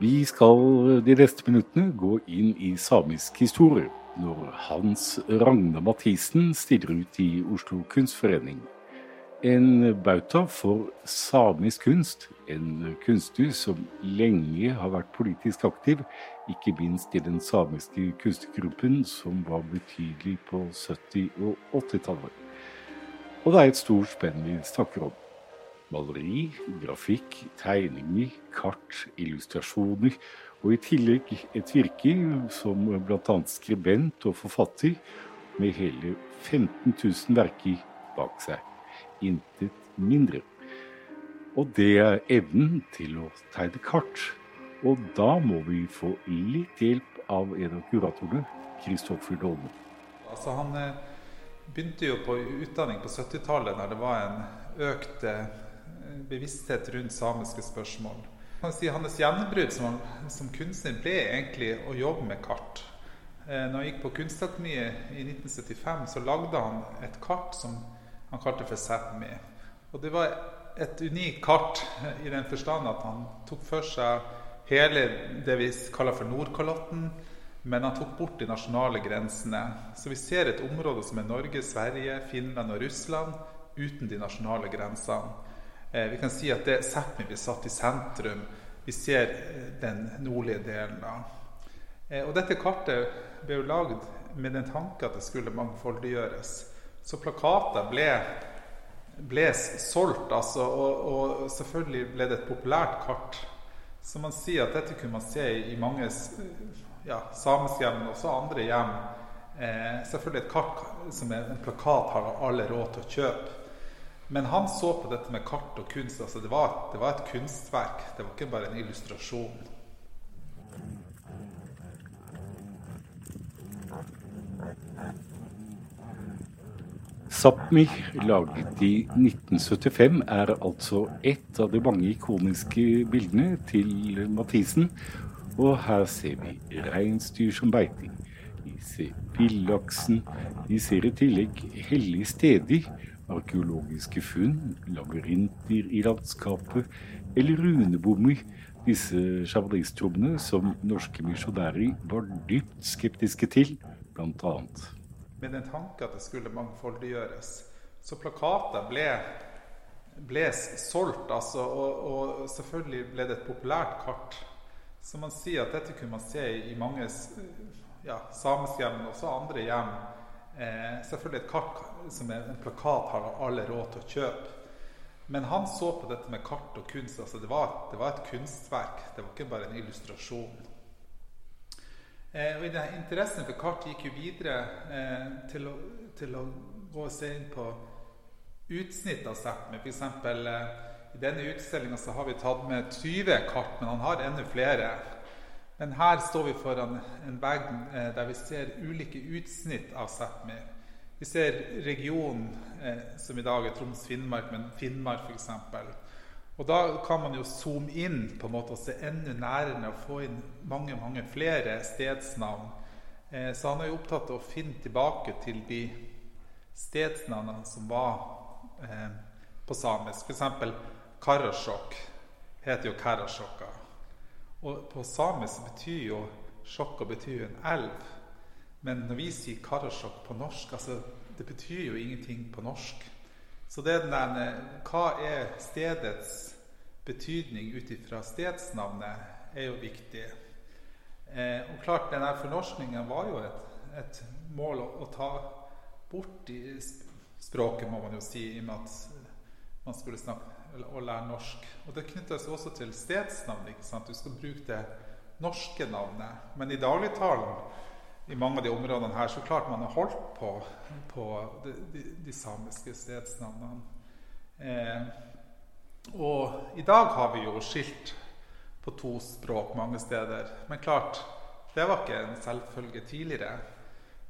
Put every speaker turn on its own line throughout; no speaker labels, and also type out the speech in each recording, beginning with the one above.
Vi skal de neste minuttene gå inn i samisk historie, når Hans Ragne Mathisen stiller ut i Oslo Kunstforening. En bauta for samisk kunst, en kunstner som lenge har vært politisk aktiv, ikke minst i den samiske kunstgruppen som var betydelig på 70- og 80-tallet. Og det er et stort spenn vi snakker om. Maleri, grafikk, tegninger, kart, illustrasjoner, og i tillegg et virke som bl.a. skribent og forfatter, med hele 15 000 verker bak seg. Intet mindre. Og det er evnen til å tegne kart. Og da må vi få litt hjelp av en av kuratorene, Kristoffer Dolme.
Altså han eh, begynte jo på utdanning på 70-tallet, når det var en økt eh, bevissthet rundt samiske spørsmål. Si, hans gjennombrudd som, som, kunstner ble egentlig å jobbe med kart. Eh, når han gikk på Kunstakademiet i 1975, så lagde han et kart som han kalte for Sápmi. Og det var et unikt kart i den forstand at han tok for seg hele det vi kaller for Nordkalotten, men han tok bort de nasjonale grensene. Så vi ser et område som er Norge, Sverige, Finland og Russland uten de nasjonale grensene. Eh, vi kan si at det Sápmi blir satt i sentrum. Vi ser eh, den nordlige delen av. Eh, og dette kartet ble jo lagd med den tanke at det skulle mangfoldiggjøres. Så plakater ble, ble solgt, altså, og, og, selvfølgelig ble det et populært kart. Så man sier at dette kunne man se i mange ja, samiske hjem, men også andre hjem. Eh, selvfølgelig et kart som en plakat har alle råd til å kjøpe. Men han så på dette med kart og kunst. altså Det var, det var et kunstverk. Det var ikke bare en illustrasjon.
Sápmi, laget i 1975, er altså ett av de mange ikoniske bildene til Mathisen. Og her ser vi reinsdyr som beiting. Vi ser villaksen. Vi ser i tillegg hellige steder arkeologiske funn, labyrinter i landskapet eller runebommer, disse sjamanisttrommene som norske misjonærer var dypt skeptiske til, bl.a.
Med den tanke at det skulle mangfoldiggjøres. Så plakater ble, ble solgt, altså, og, og, selvfølgelig ble det et populært kart. Så man sier at dette kunne man se i mange ja, samiske hjem, men også andre hjem Eh, selvfølgelig et kart som er en plakat har alle råd til å kjøpe. Men han så på dette med kart og kunst. altså Det var, det var et kunstverk. Det var ikke bare en illustrasjon. Eh, og Interessen for kart gikk jo videre eh, til, å, til, å, gå og se inn på utsnitt av Sápmi. F.eks. Eh, i denne utstillinga har vi tatt med 20 kart, men han har enda flere. Men her står vi foran en vegg eh, der vi ser ulike utsnitt av Sápmi. Vi ser regionen eh, som i dag er Troms-Finnmark, men Finnmark f.eks. Og da kan man jo zoome inn på en måte og se enda nærmere og få inn mange mange flere stedsnavn. Eh, så han er jo opptatt av å finne tilbake til de stedsnavnene som var på samisk. F.eks. Karasjok heter jo Karasjoka. Og på samisk betyr jo Sjokka betyr en elv. Men når vi sier Karasjok på norsk, altså det betyr jo ingenting på norsk. Så det er den der, hva er stedets betydning ut ifra stedsnavnet, er jo viktig. Eh, og klart, denne fornorskningen var jo et, et mål å, å, ta bort i språket, må man jo si, i og med at man skulle snakke å lære norsk. Og Det knytter seg også til stedsnavn. ikke sant? Du skal bruke det norske navnet. Men i dagligtalen i mange av de områdene her så klart man har holdt på, på de, de, de, samiske stedsnavnene. Eh, og i dag har vi jo skilt på to språk mange steder. Men klart, det var ikke en selvfølge tidligere.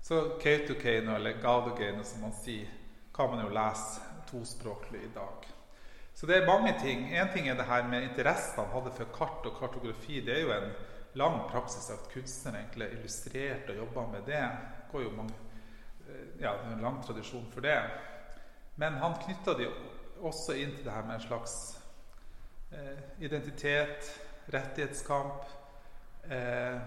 Så Kautokeino, eller Gaudogeino som man sier, kan man jo lese tospråklig i dag. Så det er mange ting. Én ting er det her med interessen han hadde for kart og kartografi. Det er jo en lang praksis at kunstnere egentlig illustrerte og jobba med det. det går jo mange, eh, ja, det er en lang tradisjon for det. Men han knytta det også inn til det her med en slags eh, identitet, rettighetskamp. eh,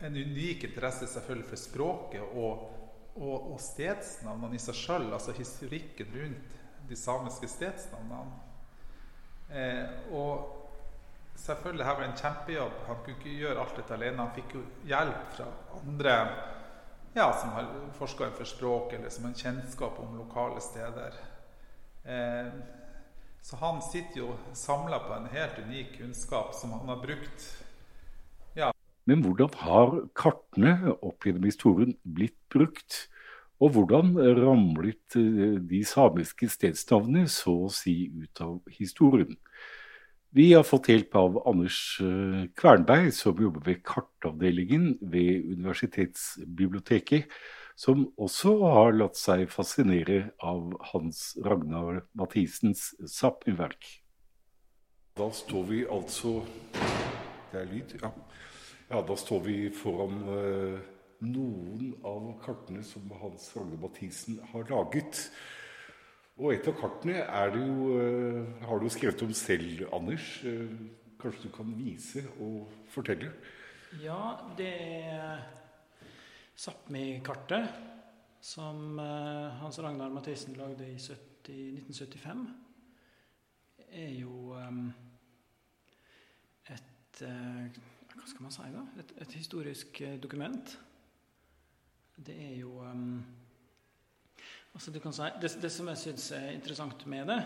en unik interesse selvfølgelig for språket og, og, og stedsnavnene i seg sjøl, altså historikken rundt de samiske stedsnavnene. Eh, og selvfølgelig her var en kjempejobb. Han kunne ikke gjøre alt dette alene. Han fikk jo hjelp fra andre ja, som har forska innenfor språk, eller som har kjennskap om lokale steder. Eh, så han sitter jo samla på en helt unik kunnskap som han har brukt. Ja.
Men hvordan har kartene opp gjennom historien blitt brukt? Og hvordan ramlet eh, de samiske stedsnavnene så å si ut av historien? Vi har fått hjelp av Anders eh, Kvernberg, som jobber ved kartavdelingen ved Universitetsbiblioteket, som også har latt seg fascinere av Hans Ragnar Mathisens Sápmi-verk. Da står vi altså Det er lyd, ja. ja da står vi foran uh, noen av kartene som Hans Ragnar Mathisen har laget. Og et av kartene det jo, uh, har du skrevet om selv, Anders. Uh, kanskje du kan vise og fortelle?
Ja, det er Sápmi-kartet som uh, Hans Ragnar Mathisen lagde i 70, 1975. er jo et Hva skal man si, da? Et, et historisk dokument. Det er jo um, Altså si, det, det, som jeg syns er interessant med det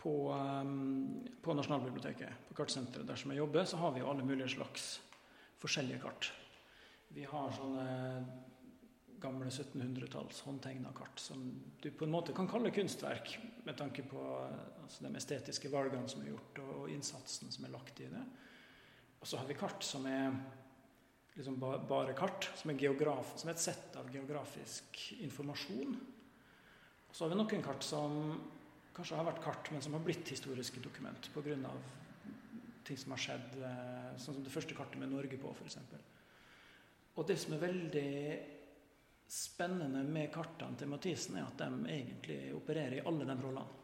på, um, på, Nasjonalbiblioteket, på kartsenteret der som jeg jobber, så har vi jo alle mulige slags forskjellige kart. Vi har sånne gamle 1700-talls håndtegna kart som du på en måte kan kalle kunstverk, med tanke på altså, de estetiske valgene som er gjort, og, og innsatsen som er lagt i det. Og så har vi kart som er liksom bare kart, som er, som er et sett av geografisk informasjon så har vi noen kart som kanskje har vært kart, men som har blitt historiske dokument pga. ting som har skjedd, eh, sånn som det første kartet med Norge på, f.eks. Og det som er veldig spennende med kartene til Mathisen, er at de egentlig opererer i alle de rollene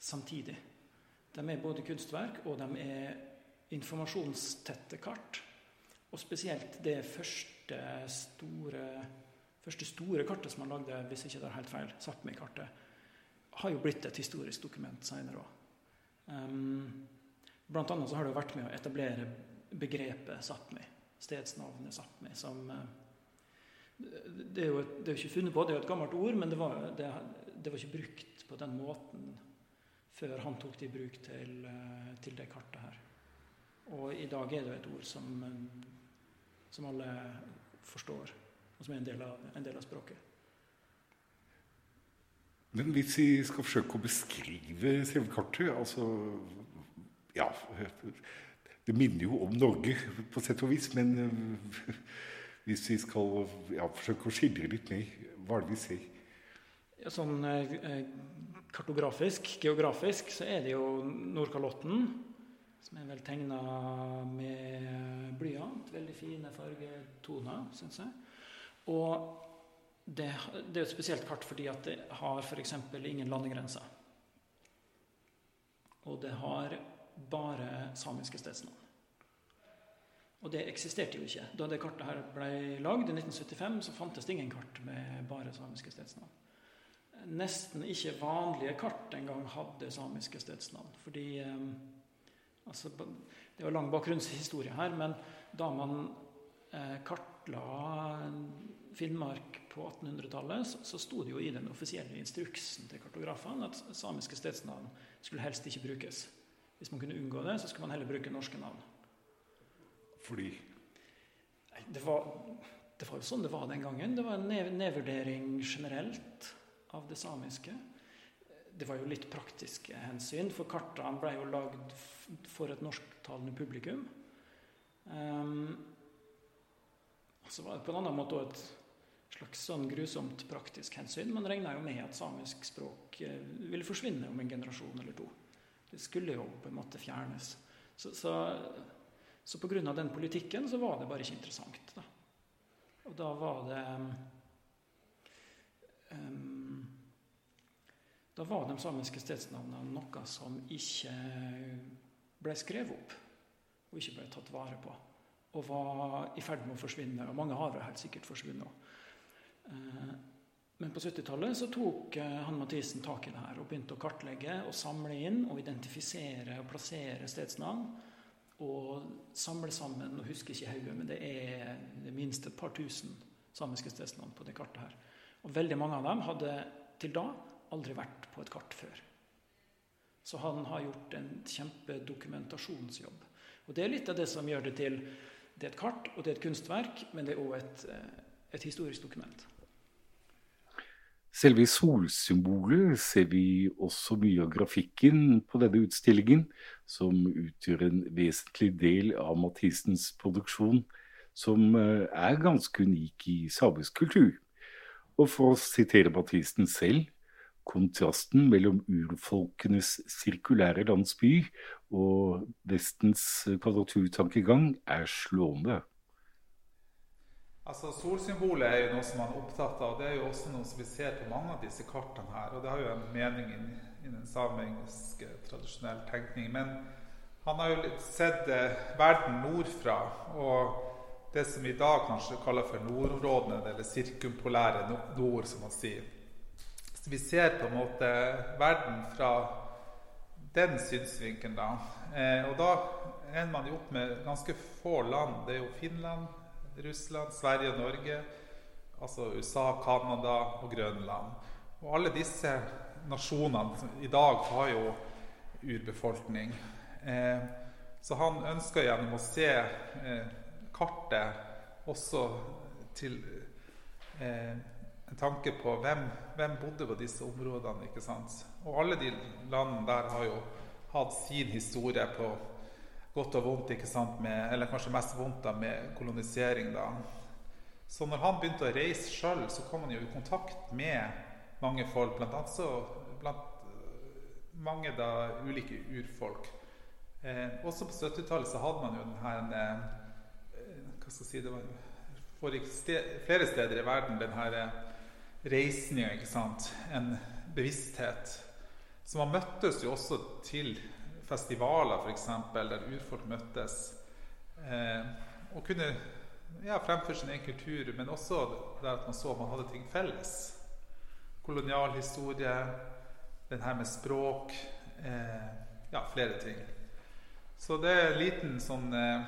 samtidig. De er både kunstverk, og de er informasjonstette kart. Og spesielt det første store første store kartet som han lagde, hvis ikke det er helt feil, Sápmi-kartet, har jo blitt et historisk dokument seinere òg. Um, blant annet så har det jo vært med å etablere begrepet Sápmi, stedsnavnet Sápmi, som uh, det, er jo det er jo ikke funnet på, det er jo et gammelt ord, men det var, det, det var ikke brukt på den måten før han tok det i bruk til, uh, til det kartet her. Og i dag er det jo et ord som, som alle forstår og som er en del av, en del av språket.
Men hvis vi skal forsøke å beskrive selve kartet altså, ja, Det minner jo om Norge på sett og vis, men eh, hvis vi skal ja, forsøke å skildre litt mer, hva er det vi ser?
Ja, sånn eh, kartografisk, geografisk, så er det jo Nordkalotten, som er vel tegna med blyant. Veldig fine fargetoner, syns jeg. Og det, det er et spesielt kart fordi at det har f.eks. ingen landegrenser. Og det har bare samiske stedsnavn. Og det eksisterte jo ikke. Da det kartet her ble lagd i 1975, så fantes det ingen kart med bare samiske stedsnavn. Nesten ikke vanlige kart engang hadde samiske stedsnavn. Fordi eh, altså, Det var lang bakgrunnshistorie her, men da man eh, kartla Finnmark på 1800-tallet, så, så sto det jo i den offisielle instruksen til kartografene at samiske stedsnavn skulle helst ikke brukes. Hvis man kunne unngå det, så skulle man heller bruke norske navn.
Fordi?
Det var, det var jo sånn det var den gangen. Det var en nedvurdering generelt av det samiske. Det var jo litt praktiske hensyn, for kartene ble jo lagd for et norsktalende publikum. Um, så var det på en annen måte et slags sånn grusomt praktisk hensyn. Man regna jo med at samisk språk eh, ville forsvinne om en generasjon eller to. Det skulle jo på en måte fjernes. Så, så, så pga. den politikken så var det bare ikke interessant. Da. Og da var det um, Da var de samiske stedsnavnene noe som ikke ble skrevet opp, og ikke ble tatt vare på. og var i ferd med å forsvinne. Og mange har helt sikkert forsvunnet. òg. men på 70-tallet så tok eh, han Mathisen tak i det her og begynte å kartlegge og samle inn og identifisere og plassere stedsnavn. Og samle sammen og husker ikke hodet, men det er det minst et par tusen samiske stedsnavn på det kartet her. Og veldig mange av dem hadde til da aldri vært på et kart før. Så han har gjort en kjempedokumentasjonsjobb. Og det er litt av det som gjør det til Det er et kart, og det er et kunstverk, men det er òg et, eh, et historisk dokument.
Selve solsymbolet ser vi også mye av grafikken på denne utstillingen, som utgjør en vesentlig del av Mathisens produksjon, som eh, er ganske unik i samisk kultur. Og for å sitere Mathisen selv kontrasten mellom urfolkenes sirkulære landsby og Vestens kvadraturtankegang er slående.
Altså Solsymbolet er jo noe som man er opptatt av. Det er jo også noe som vi ser på mange av disse kartene her. Og det har jo en mening innen samisk tradisjonell tenkning. Men han har jo sett eh, verden nordfra. Og det som i dag kanskje kaller for nordområdene, eller sirkumpolære nord, som man sier. Så vi ser på en måte verden fra den synsvinkelen, da. Eh, og da ender man jo opp med ganske få land. Det er jo Finland, Russland, Sverige og Norge. Altså USA, Canada og Grønland. Og alle disse nasjonene i dag har jo urbefolkning. Eh, så han ønsker gjennom å se eh, kartet også til eh, en tanke på hvem, hvem bodde på disse områdene. ikke sant? Og alle de landene der har jo hatt sin historie på godt og vondt, ikke sant? Med, eller kanskje mest vondt da, med kolonisering. da. Så når han begynte å reise sjøl, så kom han jo i kontakt med mange folk, blant annet så blant mange da ulike urfolk. Eh, også på 70-tallet så hadde man jo den her eh, Hva skal jeg si det var, flere steder i verden den her eh, reisninger, ikke sant? en bevissthet. Så man møttes jo også til festivaler, f.eks., der urfolk møttes. Eh, og kunne ja, fremføre sin egen kultur, men også der at man så man hadde ting felles. Kolonialhistorie, den her med språk eh, Ja, flere ting. Så det er en liten sånn eh,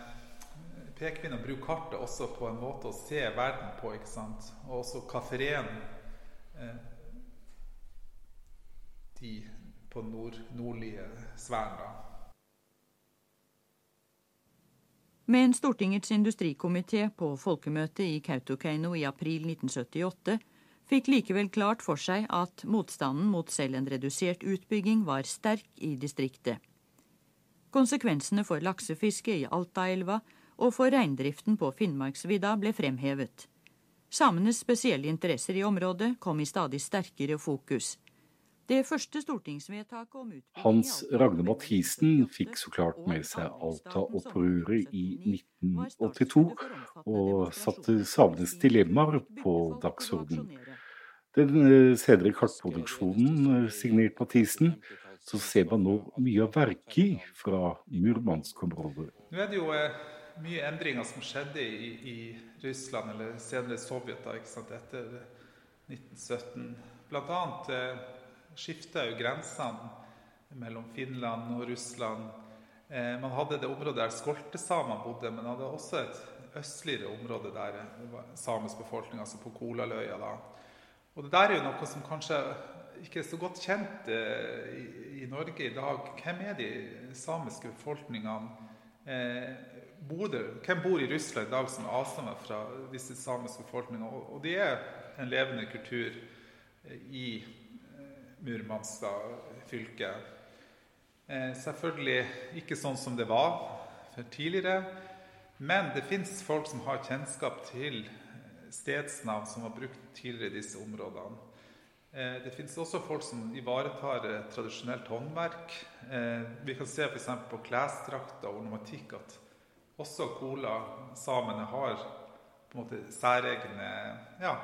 pekepinn å bruke kartet også på en måte å se verden på. ikke sant? Og også Eh, de på nord, nordlige Sverna.
Med en Stortingets industrikomité på folkemøtet i Kautokeino i april 1978 fikk likevel klart for seg at motstanden mot selv en redusert utbygging var sterk i distriktet. Konsekvensene for laksefisket i Altaelva og for reindriften på Finnmarksvidda ble fremhevet. Samenes spesielle interesser i området kom i stadig sterkere fokus. Det første stortingsvedtaket om utbygging
Hans Ragne Mathisen fikk så klart med seg Alta-opprøret i 1982, og satte samenes dilemmaer på dagsordenen. Den eh, senere kartproduksjonen eh, signert Mathisen, så ser man nå mye av verket fra Murmansk-området.
Nå er det jo eh, mye endringer som skjedde i, i Russland, eller senere Sovjet, da, etter 1917. Blant annet eh, skifta jo grensene mellom Finland og Russland. Eh, man hadde det området der skoltesamene bodde, men hadde også et østligere område der samisk befolkning, altså på Kolaløya. da. Og det der er jo noe som kanskje ikke er så godt kjent eh, i, i, Norge i dag. Hvem er de samiske befolkningene? Eh, bor det, hvem bor i Russland i dag som er avstammer fra disse samiske befolkningene? Og, det er en levende kultur eh, i Murmanska Murmansk fylke. Eh, selvfølgelig ikke sånn som det var tidligere, men det fins folk som har kjennskap til eh, stedsnavn som var brukt tidligere i disse områdene. Eh, det fins også folk som ivaretar tradisjonelt håndverk. Eh, vi kan se f.eks. på klesdrakter og ornamatikk at også Kola-samene har på en måte særegne ja,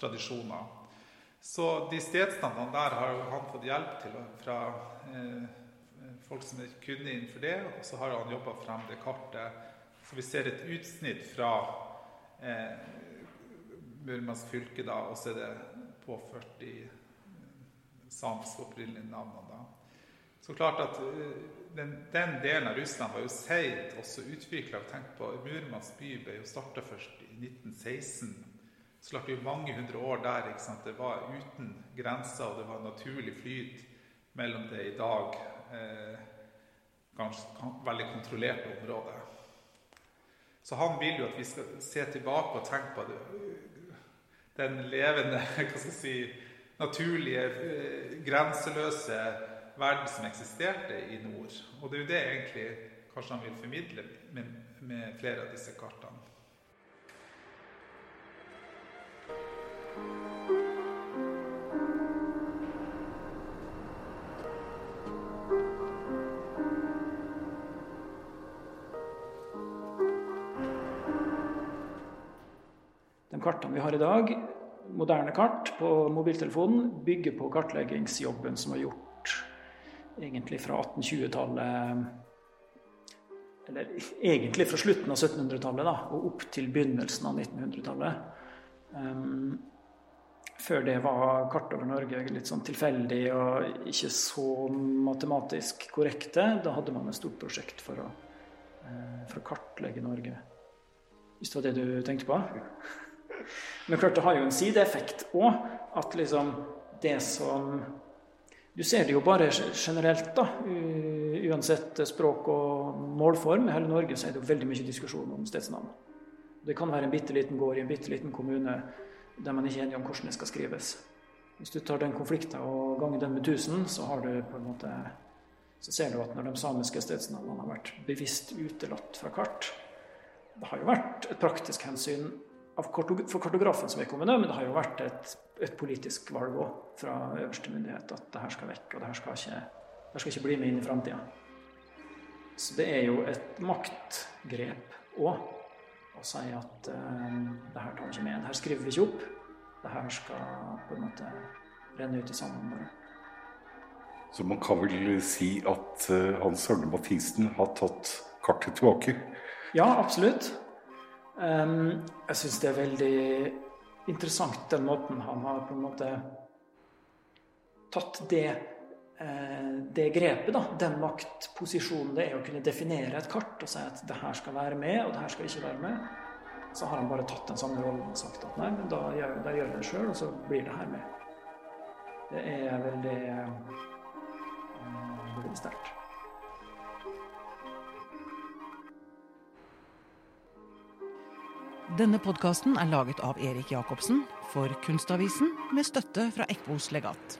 tradisjoner. Så de stedsnavnene der har han fått hjelp til fra eh, folk som er kunne innenfor det. Og så har han jobba frem det kartet Så vi ser et utsnitt fra eh, Murmansk fylke, da, og så er det påført de samiske opprinnelige navnene. da. Så klart at den, den, delen av Russland var jo seigt også utvikla. Tenk på Murmansk by ble jo starta først i 1916. Så klart det jo mange hundre år der. ikke sant? Det var uten grenser, og det var naturlig flyt mellom det i dag eh, ganske, veldig kontrollerte området. Så han vil jo at vi skal se tilbake og tenke på den levende, hva skal jeg si, naturlige, eh, grenseløse verden som eksisterte i nord. Og det er jo det egentlig kanskje han vil formidle med, med flere av disse kartene.
De kartene vi har i dag, moderne kart på mobiltelefonen, bygger på kartleggingsjobben som er gjort egentlig fra 1820-tallet Eller egentlig fra slutten av 1700-tallet og opp til begynnelsen av 1900-tallet. Um, før det var kart over Norge litt sånn tilfeldig og ikke så matematisk korrekte. Da hadde man et stort prosjekt for å, uh, for å kartlegge Norge. Hvis det var det du tenkte på? Men klart det har jo en sideeffekt òg. At liksom det som du ser det jo bare generelt, da. Uansett språk og målform. I hele Norge så er det jo veldig mye diskusjon om stedsnavn. Det kan være en bitte liten gård i en bitte liten kommune der man ikke er enig om hvordan det skal skrives. Hvis du tar den konflikten og ganger den med 1000, så har du på en måte så ser du at når de samiske stedsnavnene har vært bevisst utelatt fra kart Det har jo vært et praktisk hensyn for kartografen som vedkommende, men det har jo vært et, et politisk valg òg fra øverste myndighet at det her skal vekk, og det her skal ikke, det skal ikke bli med inn i framtida. Så det er jo et maktgrep òg å si at eh, det her tar vi ikke med. Det her skriver vi ikke opp. Det her skal på en måte renne ut i sanden.
Så man kan vel si at uh, Hans Arne Mathisen har tatt kartet tilbake?
Ja, absolutt. Um, jeg syns det er veldig interessant den måten han har på en måte tatt det, eh, det grepet, da, den maktposisjonen det er å kunne definere et kart og si at det her skal være med, og det her skal ikke være med. Så har han bare tatt den samme rollen og sagt at nei, men da gjør, da gjør jeg det sjøl, og så blir det her med. Det er veldig, eh, veldig sterkt.
Denne podkasten er laget av Erik Jacobsen for Kunstavisen med støtte fra Ekbos legat.